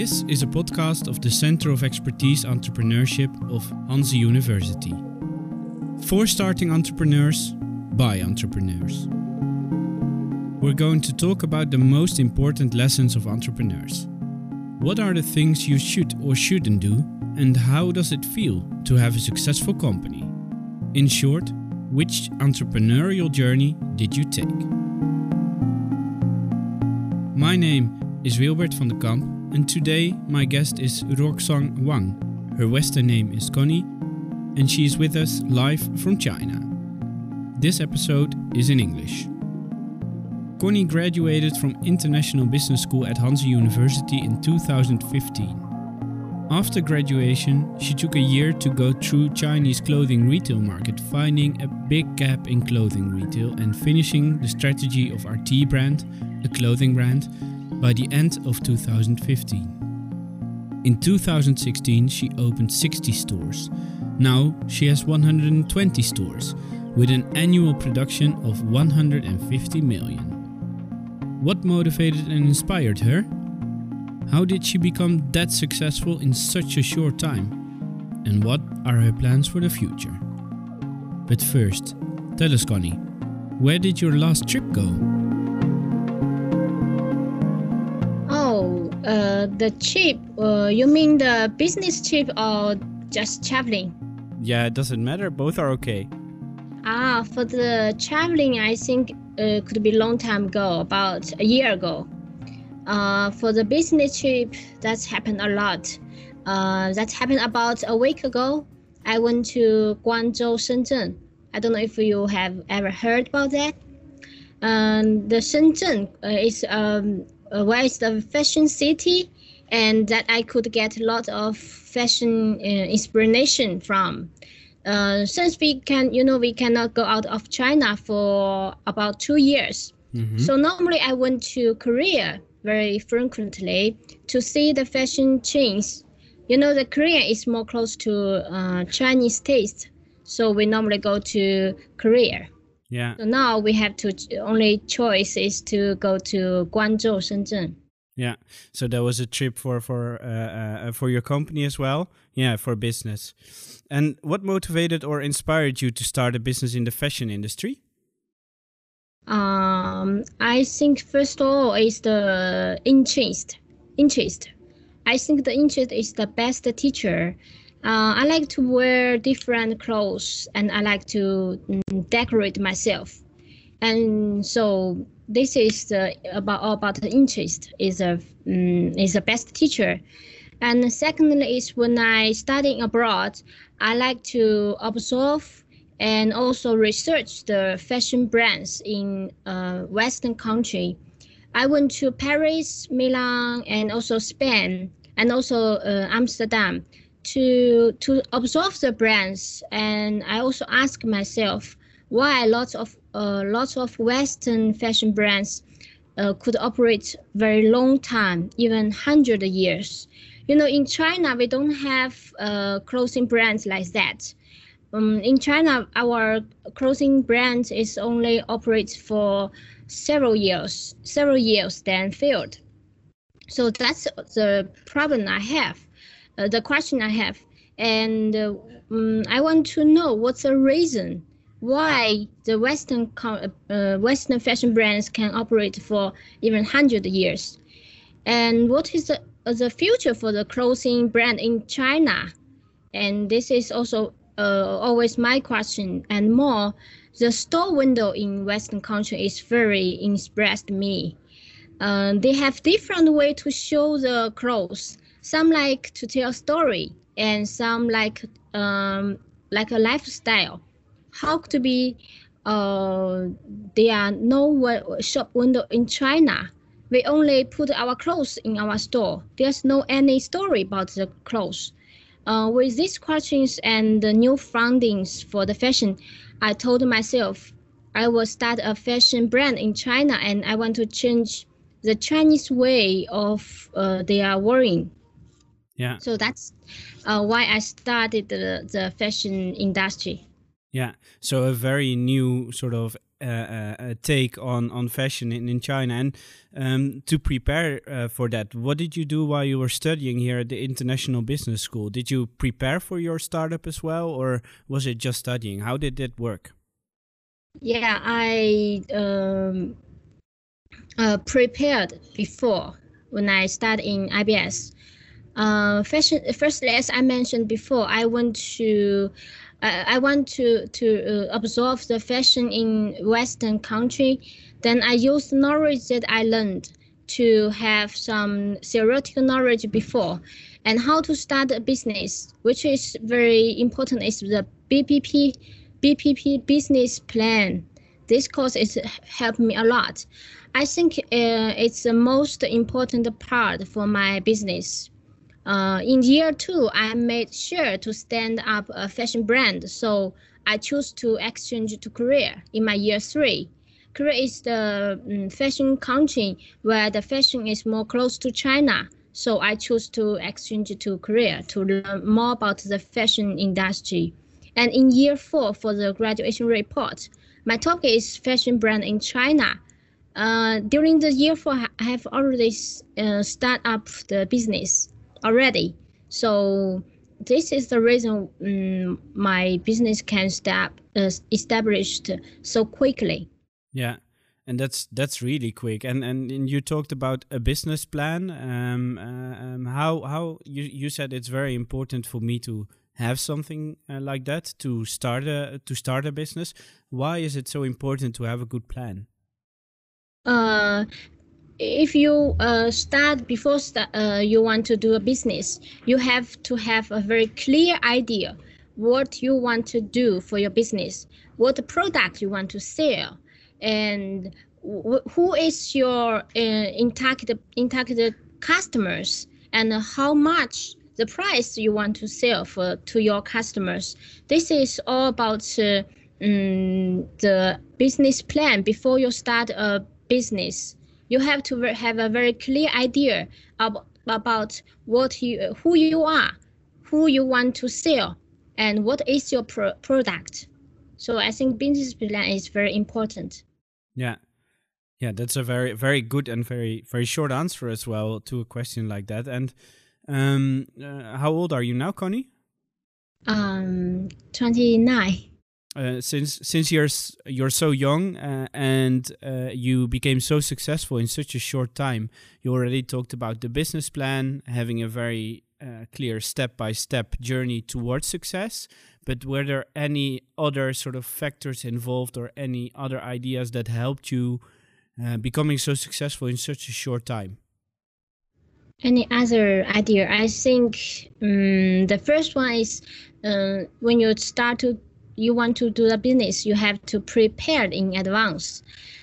This is a podcast of the Center of Expertise Entrepreneurship of Hanze University. For starting entrepreneurs, by entrepreneurs. We're going to talk about the most important lessons of entrepreneurs. What are the things you should or shouldn't do, and how does it feel to have a successful company? In short, which entrepreneurial journey did you take? My name is Wilbert van de Kamp, and today my guest is Ruoxuan Huang. Her Western name is Connie, and she is with us live from China. This episode is in English. Connie graduated from International Business School at Hanze University in 2015. After graduation, she took a year to go through Chinese clothing retail market, finding a big gap in clothing retail and finishing the strategy of RT brand, a clothing brand, by the end of 2015. In 2016, she opened 60 stores. Now she has 120 stores with an annual production of 150 million. What motivated and inspired her? How did she become that successful in such a short time? And what are her plans for the future? But first, tell us, Connie, where did your last trip go? Uh, the trip, uh, you mean the business trip or just traveling? Yeah, it doesn't matter, both are okay. Ah, for the traveling, I think it could be a long time ago, about a year ago. Uh, for the business trip, that's happened a lot. Uh, that happened about a week ago. I went to Guangzhou, Shenzhen. I don't know if you have ever heard about that. Um, the Shenzhen uh, is um, uh, where is the fashion city, and that I could get a lot of fashion uh, inspiration from. Uh, since we can, you know, we cannot go out of China for about two years. Mm-hmm. So normally I went to Korea very frequently to see the fashion change. You know, the Korea is more close to uh, Chinese taste, so we normally go to Korea. Yeah. So now we have to only choice is to go to Guangzhou, Shenzhen. Yeah. So that was a trip for for uh, uh, for your company as well. Yeah, for business. And what motivated or inspired you to start a business in the fashion industry? Um, I think first of all is the interest. Interest. I think the interest is the best teacher. Uh, I like to wear different clothes and I like to um, decorate myself. And so this is the, about about the interest is a um, is the best teacher. And secondly is when I studying abroad, I like to observe and also research the fashion brands in uh, Western country. I went to Paris, Milan, and also Spain, and also uh, Amsterdam to to observe the brands. And I also ask myself why lots of uh, lots of Western fashion brands uh, could operate very long time, even hundred years. You know, in China we don't have uh, clothing brands like that um, in China, our clothing brand is only operates for several years, several years, then failed. So that's the problem I have, uh, the question I have, and uh, um, I want to know what's the reason why the Western uh, Western fashion brands can operate for even hundred years, and what is the the future for the clothing brand in China, and this is also uh, always my question. And more the store window in western country is very impressed me. Uh, they have different way to show the clothes some like to tell a story and some like um, like a lifestyle. How to be uh, there are no shop window in china. We only put our clothes in our store. There's no any story about the clothes. Uh, with these questions and the new findings for the fashion, I told myself I will start a fashion brand in China and I want to change the Chinese way of uh, their wearing. Yeah. So that's uh, why I started the, the fashion industry. Yeah. So a very new sort of uh, uh, take on on fashion in, in China. And um, to prepare uh, for that, what did you do while you were studying here at the International Business School? Did you prepare for your startup as well, or was it just studying? How did it work? Yeah, I um, uh, prepared before when I started in IBS. Uh, fashion. Firstly, as I mentioned before, I want to I, I want to to uh, absorb the fashion in Western country. Then I use knowledge that I learned to have some theoretical knowledge before and how to start a business, which is very important, is the BPP BPP business plan. This course is helped me a lot. I think uh, it's the most important part for my business. Uh, in year two, I made sure to stand up a fashion brand, so I chose to exchange to Korea in my year three. Korea is the um, fashion country where the fashion is more close to China, so I chose to exchange to Korea to learn more about the fashion industry. And in year four, for the graduation report, my topic is fashion brand in China. Uh, during the year four, I have already uh, start up the business already. So this is the reason um, my business can start uh, established so quickly. Yeah, and that's that's really quick. And and, and you talked about a business plan. Um, uh, um, how how you you said it's very important for me to have something uh, like that to start a to start a business. Why is it so important to have a good plan? Uh, if you uh, start before start, uh, you want to do a business, you have to have a very clear idea what you want to do for your business, what product you want to sell, and who is your uh, intact intact customers, and how much the price you want to sell for to your customers. This is all about uh, um, the business plan before you start a business you have to have a very clear idea about, about what you who you are who you want to sell and what is your pro- product. So i think business plan is very important. Yeah. Yeah that's a very very good and very very short answer as well to a question like that. And um uh, how old are you now connie? Um 29 uh, since since you're you're so young uh, and uh, you became so successful in such a short time, you already talked about the business plan, having a very uh, clear step by step journey towards success. But were there any other sort of factors involved, or any other ideas that helped you uh, becoming so successful in such a short time? Any other idea? I think um, the first one is when you start to you want to do the business, you have to prepare in advance.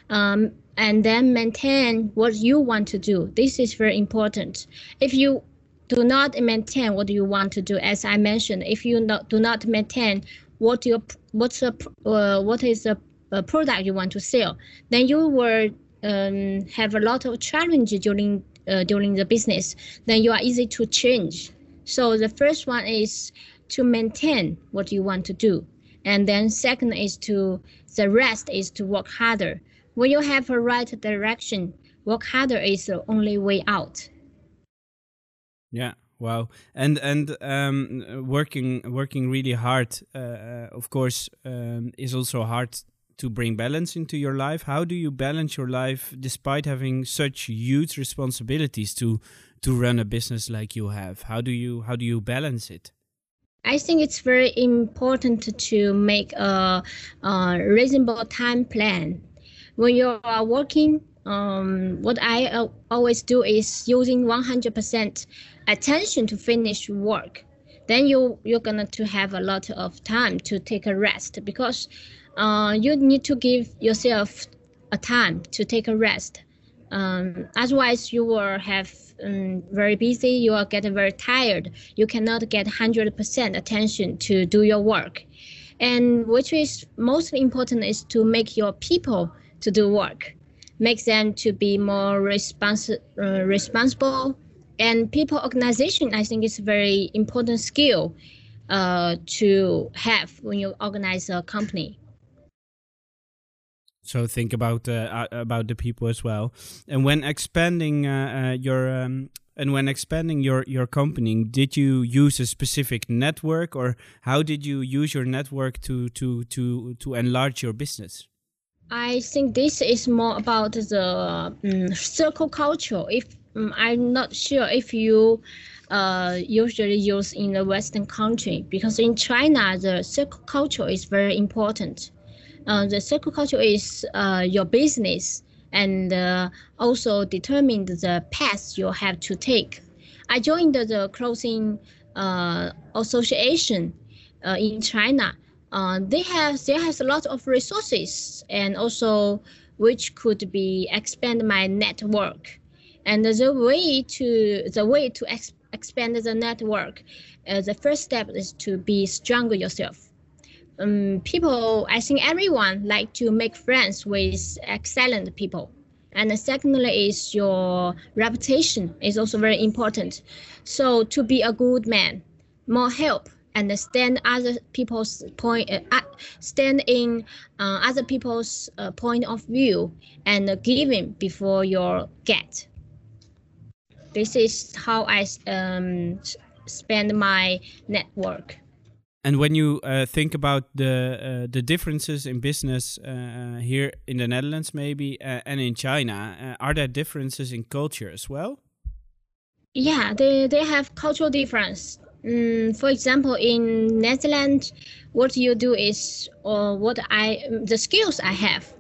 Um, and then maintain what you want to do. This is very important. If you do not maintain what you want to do, as I mentioned, if you not, do not maintain what your what's a, uh, what is the product you want to sell, then you will um, have a lot of challenge during uh, during the business. Then you are easy to change. So the first one is to maintain what you want to do and then second is to the rest is to work harder. When you have a right direction work harder is the only way out. Yeah wow. And and um, working working really hard uh, uh, of course um, is also hard to bring balance into your life. How do you balance your life despite having such huge responsibilities to to run a business like you have? How do you how do you balance it I think it's very important to make a, a reasonable time plan. When you are working, um, what I uh, always do is using 100% attention to finish work. Then you you're gonna to have a lot of time to take a rest because uh, you need to give yourself a time to take a rest. Um, otherwise, you will have um, very busy, you are getting very tired. You cannot get 100% attention to do your work. And which is most important is to make your people to do work, make them to be more respons- uh, responsible. And people organization, I think, is a very important skill uh, to have when you organize a company. So think about uh, about the people as well. And when expanding uh, uh, your um, and when expanding your your company, did you use a specific network, or how did you use your network to to to to enlarge your business? I think this is more about the um, circle culture. If um, I'm not sure if you uh, usually use in the Western country, because in China the circle culture is very important. Uh, the circle culture is uh, your business and uh, also determine the path you have to take. I joined the clothing uh, association uh, in China. Uh, they have there has a lot of resources and also which could be expand my network. And the way to the way to ex- expand the network, the first step is to be stronger yourself um, people, I think everyone like to make friends with excellent people. And secondly is your reputation is also very important. So to be a good man, more help, understand other people's point, uh, stand in uh, other people's uh, point of view, and giving before you get. This is how I um, spend my network. And when you uh, think about the uh, the differences in business uh, uh here in the Netherlands, maybe, uh, and in China, uh, are there differences in culture as well? Yeah, they they have cultural difference. Mm, for example, in Netherlands, what you do is, or what I the skills I have,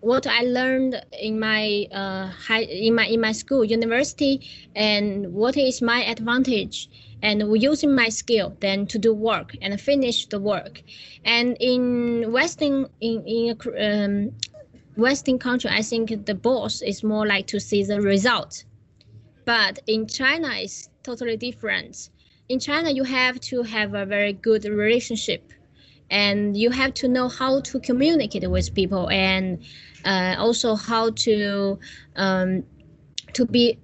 what I learned in my high in my in my school, university, and what is my advantage and using my skill then to do work and finish the work. And in Western in in um, Western country, I think the boss is more like to see the result. But in China, it's totally different. In China, you have to have a very good relationship, and you have to know how to communicate with people, and uh, also how to um, to be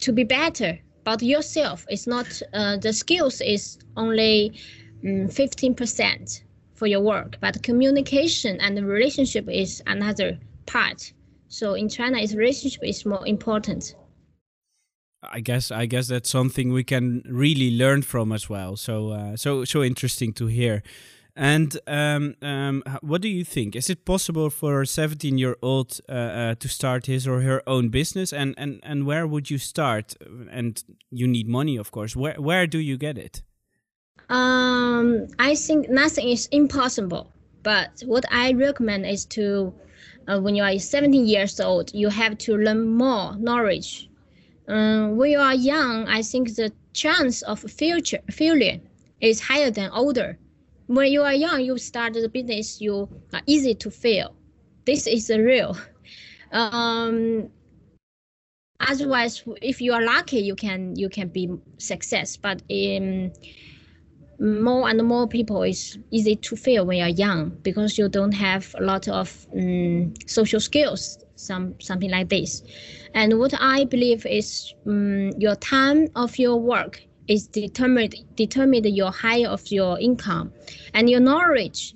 to be better but yourself is not uh, the skills is only um, 15% for your work but communication and the relationship is another part so in china is relationship is more important I guess I guess that's something we can really learn from as well. So uh, so so interesting to hear. And um, um, what do you think? Is it possible for a 17 year old uh, uh, to start his or her own business? And, and, and where would you start? And you need money, of course. Where, where do you get it? Um, I think nothing is impossible. But what I recommend is to, uh, when you are 17 years old, you have to learn more knowledge. Um, when you are young, I think the chance of future failure is higher than older when you are young, you start the business, you are easy to fail. This is real. Um, otherwise, if you are lucky, you can you can be success. But in more and more people, it's easy to fail when you're young because you don't have a lot of um, social skills, some something like this. And what I believe is um, your time of your work is determined determined your height of your income and your knowledge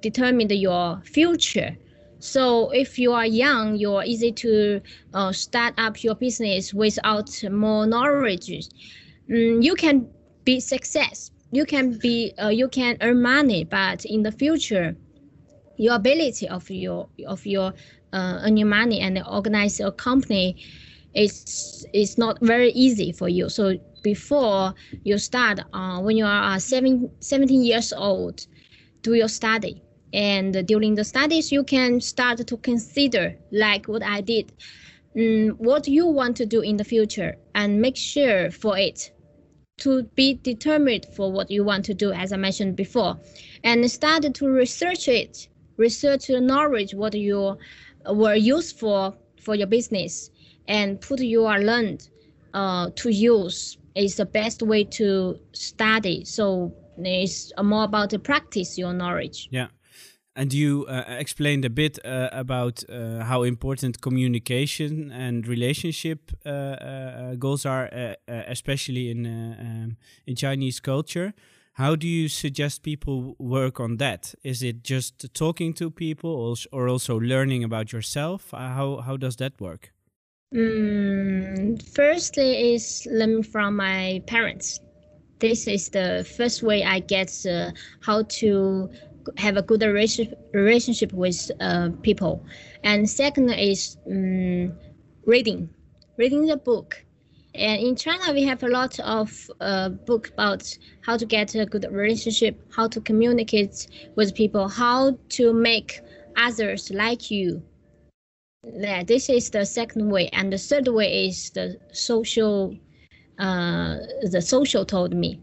determined your future. So if you are young you're easy to uh, start up your business without more knowledge. Mm, you can be success. You can be uh, you can earn money but in the future your ability of your of your uh, earning money and organize a company is it's not very easy for you. So before you start uh, when you are uh, seven, 17 years old do your study. And during the studies you can start to consider like what i did um, what you want to do in the future and make sure for it to be determined for what you want to do as i mentioned before. And start to research it research the knowledge what you were used for for your business and put your learned uh, to use is the best way to study. So it's more about the practice your knowledge. Yeah. And you uh, explained a bit uh, about uh, how important communication and relationship uh, uh, goals are, uh, especially in um, in Chinese culture. How do you suggest people work on that? Is it just talking to people or also learning about yourself? Uh, how, how does that work? Mm, firstly, is learning from my parents. This is the first way I get uh, how to have a good relationship with uh, people. And second is um, reading, reading the book. And in China, we have a lot of uh, book about how to get a good relationship, how to communicate with people, how to make others like you. Yeah, this is the second way, and the third way is the social. Uh, the social told me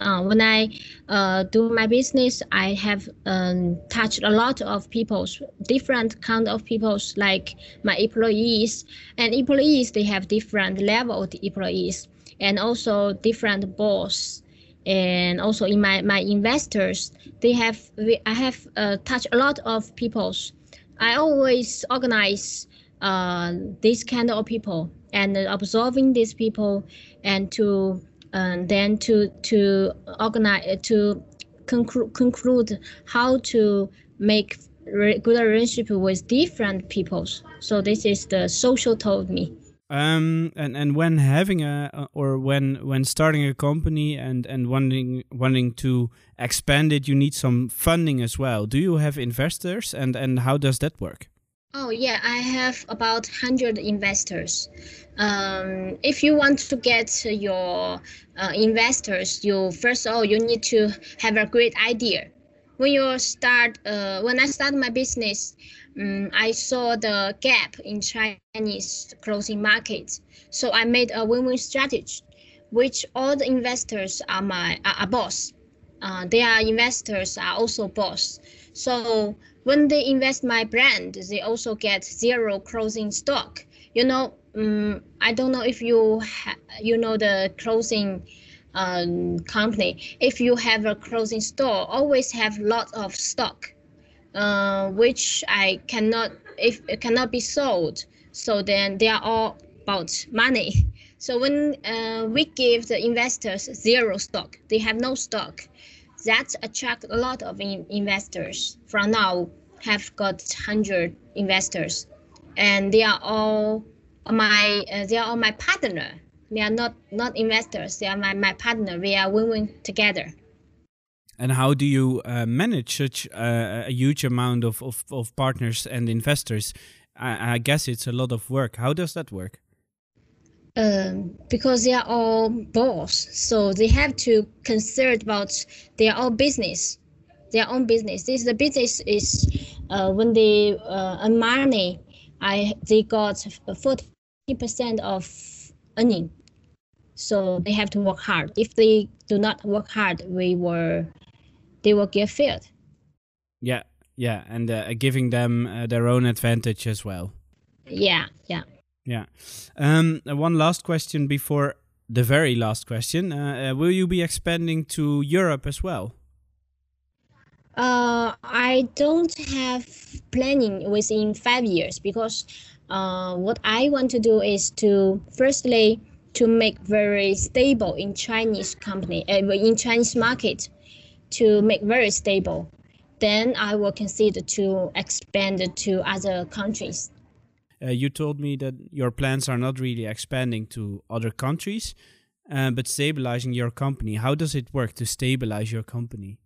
uh, when I uh, do my business, I have um, touched a lot of people's different kind of people's like my employees and employees they have different level of employees and also different boss and also in my, my investors they have I have uh, touched a lot of people's. I always organize uh, this kind of people and observing these people and to and then to to organize to conclude conclude how to make re- good relationship with different peoples. So this is the social told me. Um, and and when having a or when when starting a company and and wanting wanting to expand it, you need some funding as well. Do you have investors and and how does that work? Oh yeah, I have about hundred investors. Um, if you want to get your uh, investors, you first of all you need to have a great idea. When you start, uh, when I start my business, um, I saw the gap in Chinese clothing market, so I made a win-win strategy, which all the investors are my are, are boss. Uh, their investors are also boss. So when they invest my brand, they also get zero closing stock. You know, um, I don't know if you you know the closing um, company. If you have a closing store, always have lots of stock, uh, which I cannot if it cannot be sold. So then they are all about money. So when uh, we give the investors zero stock, they have no stock that attract a lot of in investors. From now, have got hundred investors, and they are all my uh, they are all my partner. They are not not investors. They are my, my partner. We are win-win together. And how do you uh, manage such a huge amount of, of, of partners and investors? I, I guess it's a lot of work. How does that work? um, because they are all boss, so they have to consider about their own business, their own business. This the business is uh, when they uh, earn money, I they got forty percent of earning, so they have to work hard. If they do not work hard, we will they will get failed. Yeah, yeah, and uh, giving them uh, their own advantage as well. Yeah, yeah. Yeah. Um, one last question before the very last question. Uh, uh, will you be expanding to Europe as well? Uh, I don't have planning within five years because uh, what I want to do is to firstly to make very stable in Chinese company uh, in Chinese market to make very stable. Then I will consider to expand to other countries. Uh, you told me that your plans are not really expanding to other countries, uh, but stabilizing your company. How does it work to stabilize your company?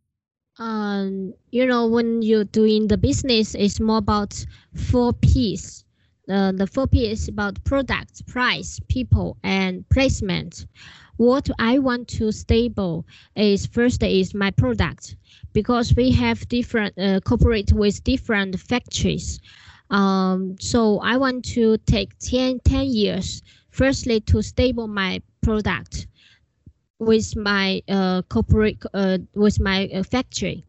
Um, you know, when you're doing the business, it's more about four P's. Uh, the four P is about product, price, people, and placement. What I want to stable is first is my product because we have different uh, cooperate with different factories. Um, so I want to take 10, 10 years, firstly to stable my product with my uh, corporate, uh, with my uh, factory.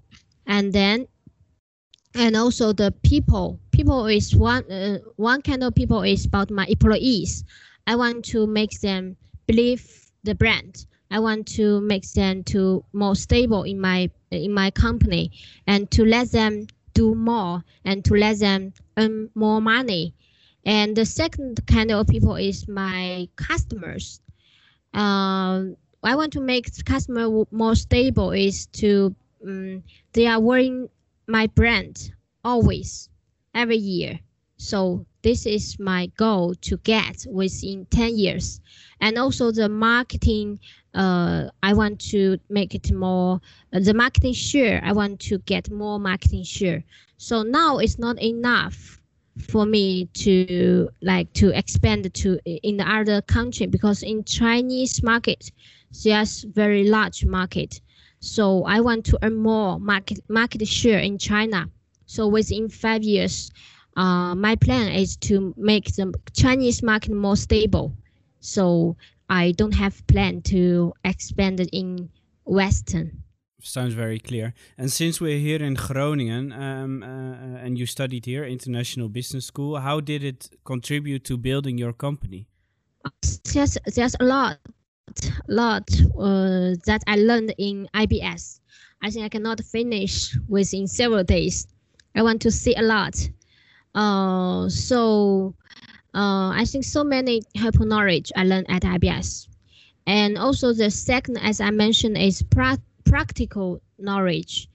And then, and also the people, people is one, uh, one kind of people is about my employees. I want to make them believe the brand. I want to make them to more stable in my in my company and to let them do more and to let them earn more money. And the second kind of people is my customers. Um, I want to make customer more stable is to um, they are wearing my brand always every year. So this is my goal to get within 10 years. And also the marketing, uh, I want to make it more, uh, the marketing share, I want to get more marketing share. So now it's not enough for me to like to expand to in the other country because in Chinese market, there's very large market. So I want to earn more market market share in China. So within five years, uh, my plan is to make the Chinese market more stable. So I don't have plan to expand it in Western. Sounds very clear. And since we're here in Groningen um, uh, uh, and you studied here, International Business School, how did it contribute to building your company? There's, there's a lot, lot uh, that I learned in IBS. I think I cannot finish within several days. I want to see a lot. Uh, so uh, I think so many helpful knowledge I learned at IBS. And also the second, as I mentioned, is pra practical knowledge.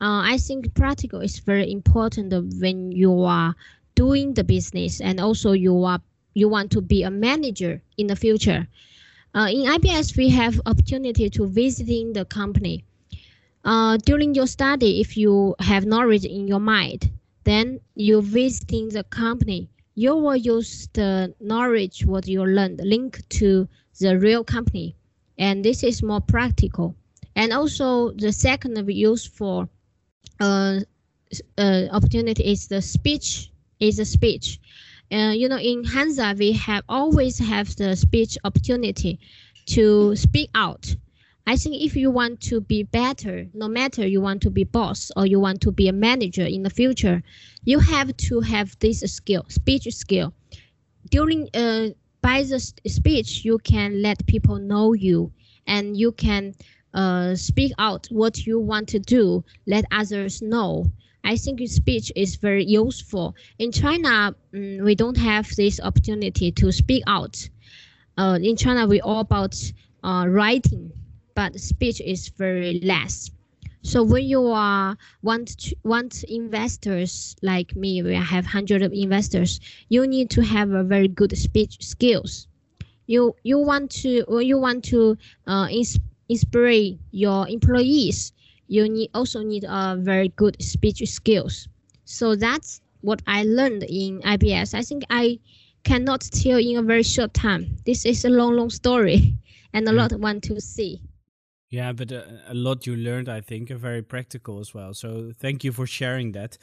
Uh, I think practical is very important when you are doing the business and also you are you want to be a manager in the future. Uh, in IBS, we have opportunity to visiting the company. Uh, during your study, if you have knowledge in your mind, then you visiting the company, you will use the knowledge what you learned link to the real company, and this is more practical. And also the second use for uh, uh, opportunity is the speech is a speech. Uh, you know, in Hanze we have always have the speech opportunity to speak out I think if you want to be better, no matter you want to be boss or you want to be a manager in the future, you have to have this skill, speech skill. During uh, by the speech, you can let people know you, and you can uh, speak out what you want to do. Let others know. I think speech is very useful. In China, um, we don't have this opportunity to speak out. Uh, in China, we all about uh, writing but speech is very less. So when you are want to, want investors like me, we have hundred of investors. You need to have a very good speech skills. You you want to you want to uh, inspire your employees. You need also need a very good speech skills. So that's what I learned in IBS. I think I cannot tell in a very short time. This is a long long story, and a lot want to see. Yeah, but a, uh, a, lot you learned, I think, are very practical as well. So thank you for sharing that.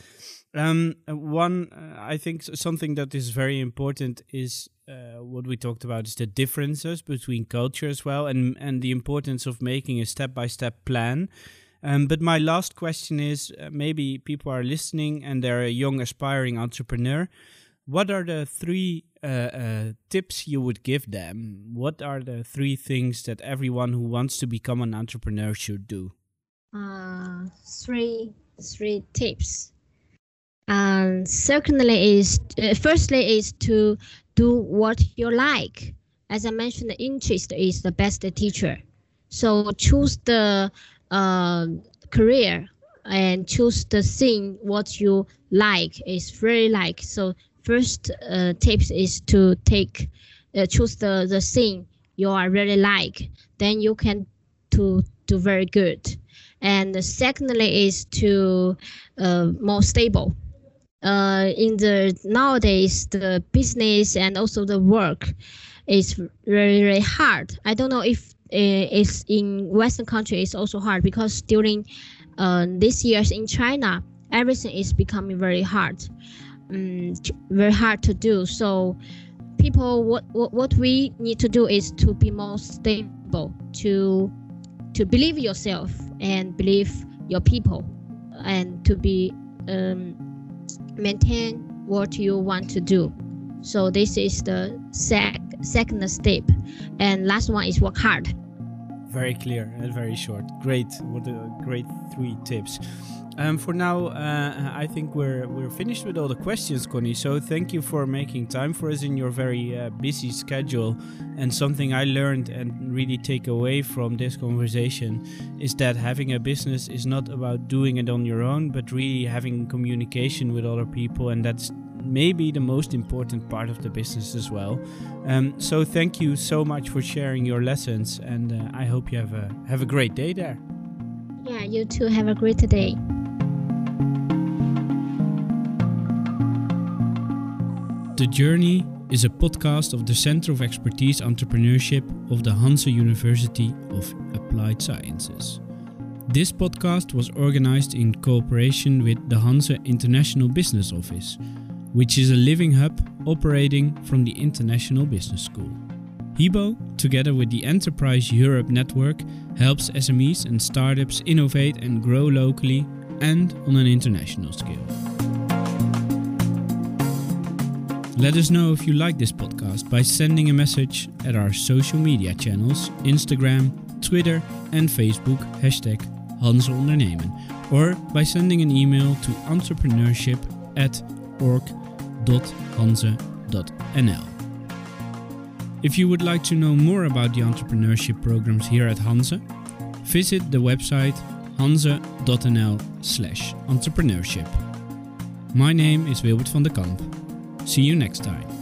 Um, uh, one, uh, I think something that is very important is uh, what we talked about is the differences between culture as well, and and the importance of making a step by step plan. Um, but my last question is uh, maybe people are listening and they're a young aspiring entrepreneur. What are the three uh, uh, tips you would give them? What are the three things that everyone who wants to become an entrepreneur should do? Uh, three three tips. And um, secondly is uh, firstly is to do what you like. As I mentioned, interest is the best teacher. So choose the uh, career and choose the thing what you like is very like. So first uh, tips is to take uh, choose the the thing you are really like. Then you can to do very good. And secondly is to uh, more stable. Uh, in the nowadays the business and also the work is very very hard. I don't know if uh, it's in western country it's also hard because during uh, this years in china everything is becoming very hard um, very hard to do. So people, what, what what we need to do is to be more stable, to to believe yourself and believe your people, and to be um, maintain what you want to do. So this is the sec- second step, and last one is work hard. Very clear and very short. Great. What a great three tips. Um, for now, uh, I think we're we're finished with all the questions, Connie. So thank you for making time for us in your very uh, busy schedule. And something I learned and really take away from this conversation is that having a business is not about doing it on your own, but really having communication with other people, and that's maybe the most important part of the business as well. Um, so thank you so much for sharing your lessons, and uh, I hope you have a have a great day there. Yeah, you too. Have a great day. The Journey is a podcast of the Center of Expertise Entrepreneurship of the Hanze University of Applied Sciences. This podcast was organized in cooperation with the Hanze International Business Office, which is a living hub operating from the International Business School. HIBO, together with the Enterprise Europe Network, helps SMEs and startups innovate and grow locally and on an international scale. Let us know if you like this podcast by sending a message at our social media channels Instagram, Twitter, and Facebook, hashtag Hanze Ondernemen, or by sending an email to entrepreneurship at org.hanze.nl. If you would like to know more about the entrepreneurship programs here at Hanze, visit the website hanze.nl slash entrepreneurship. My name is Wilbert van de Kamp. See you next time.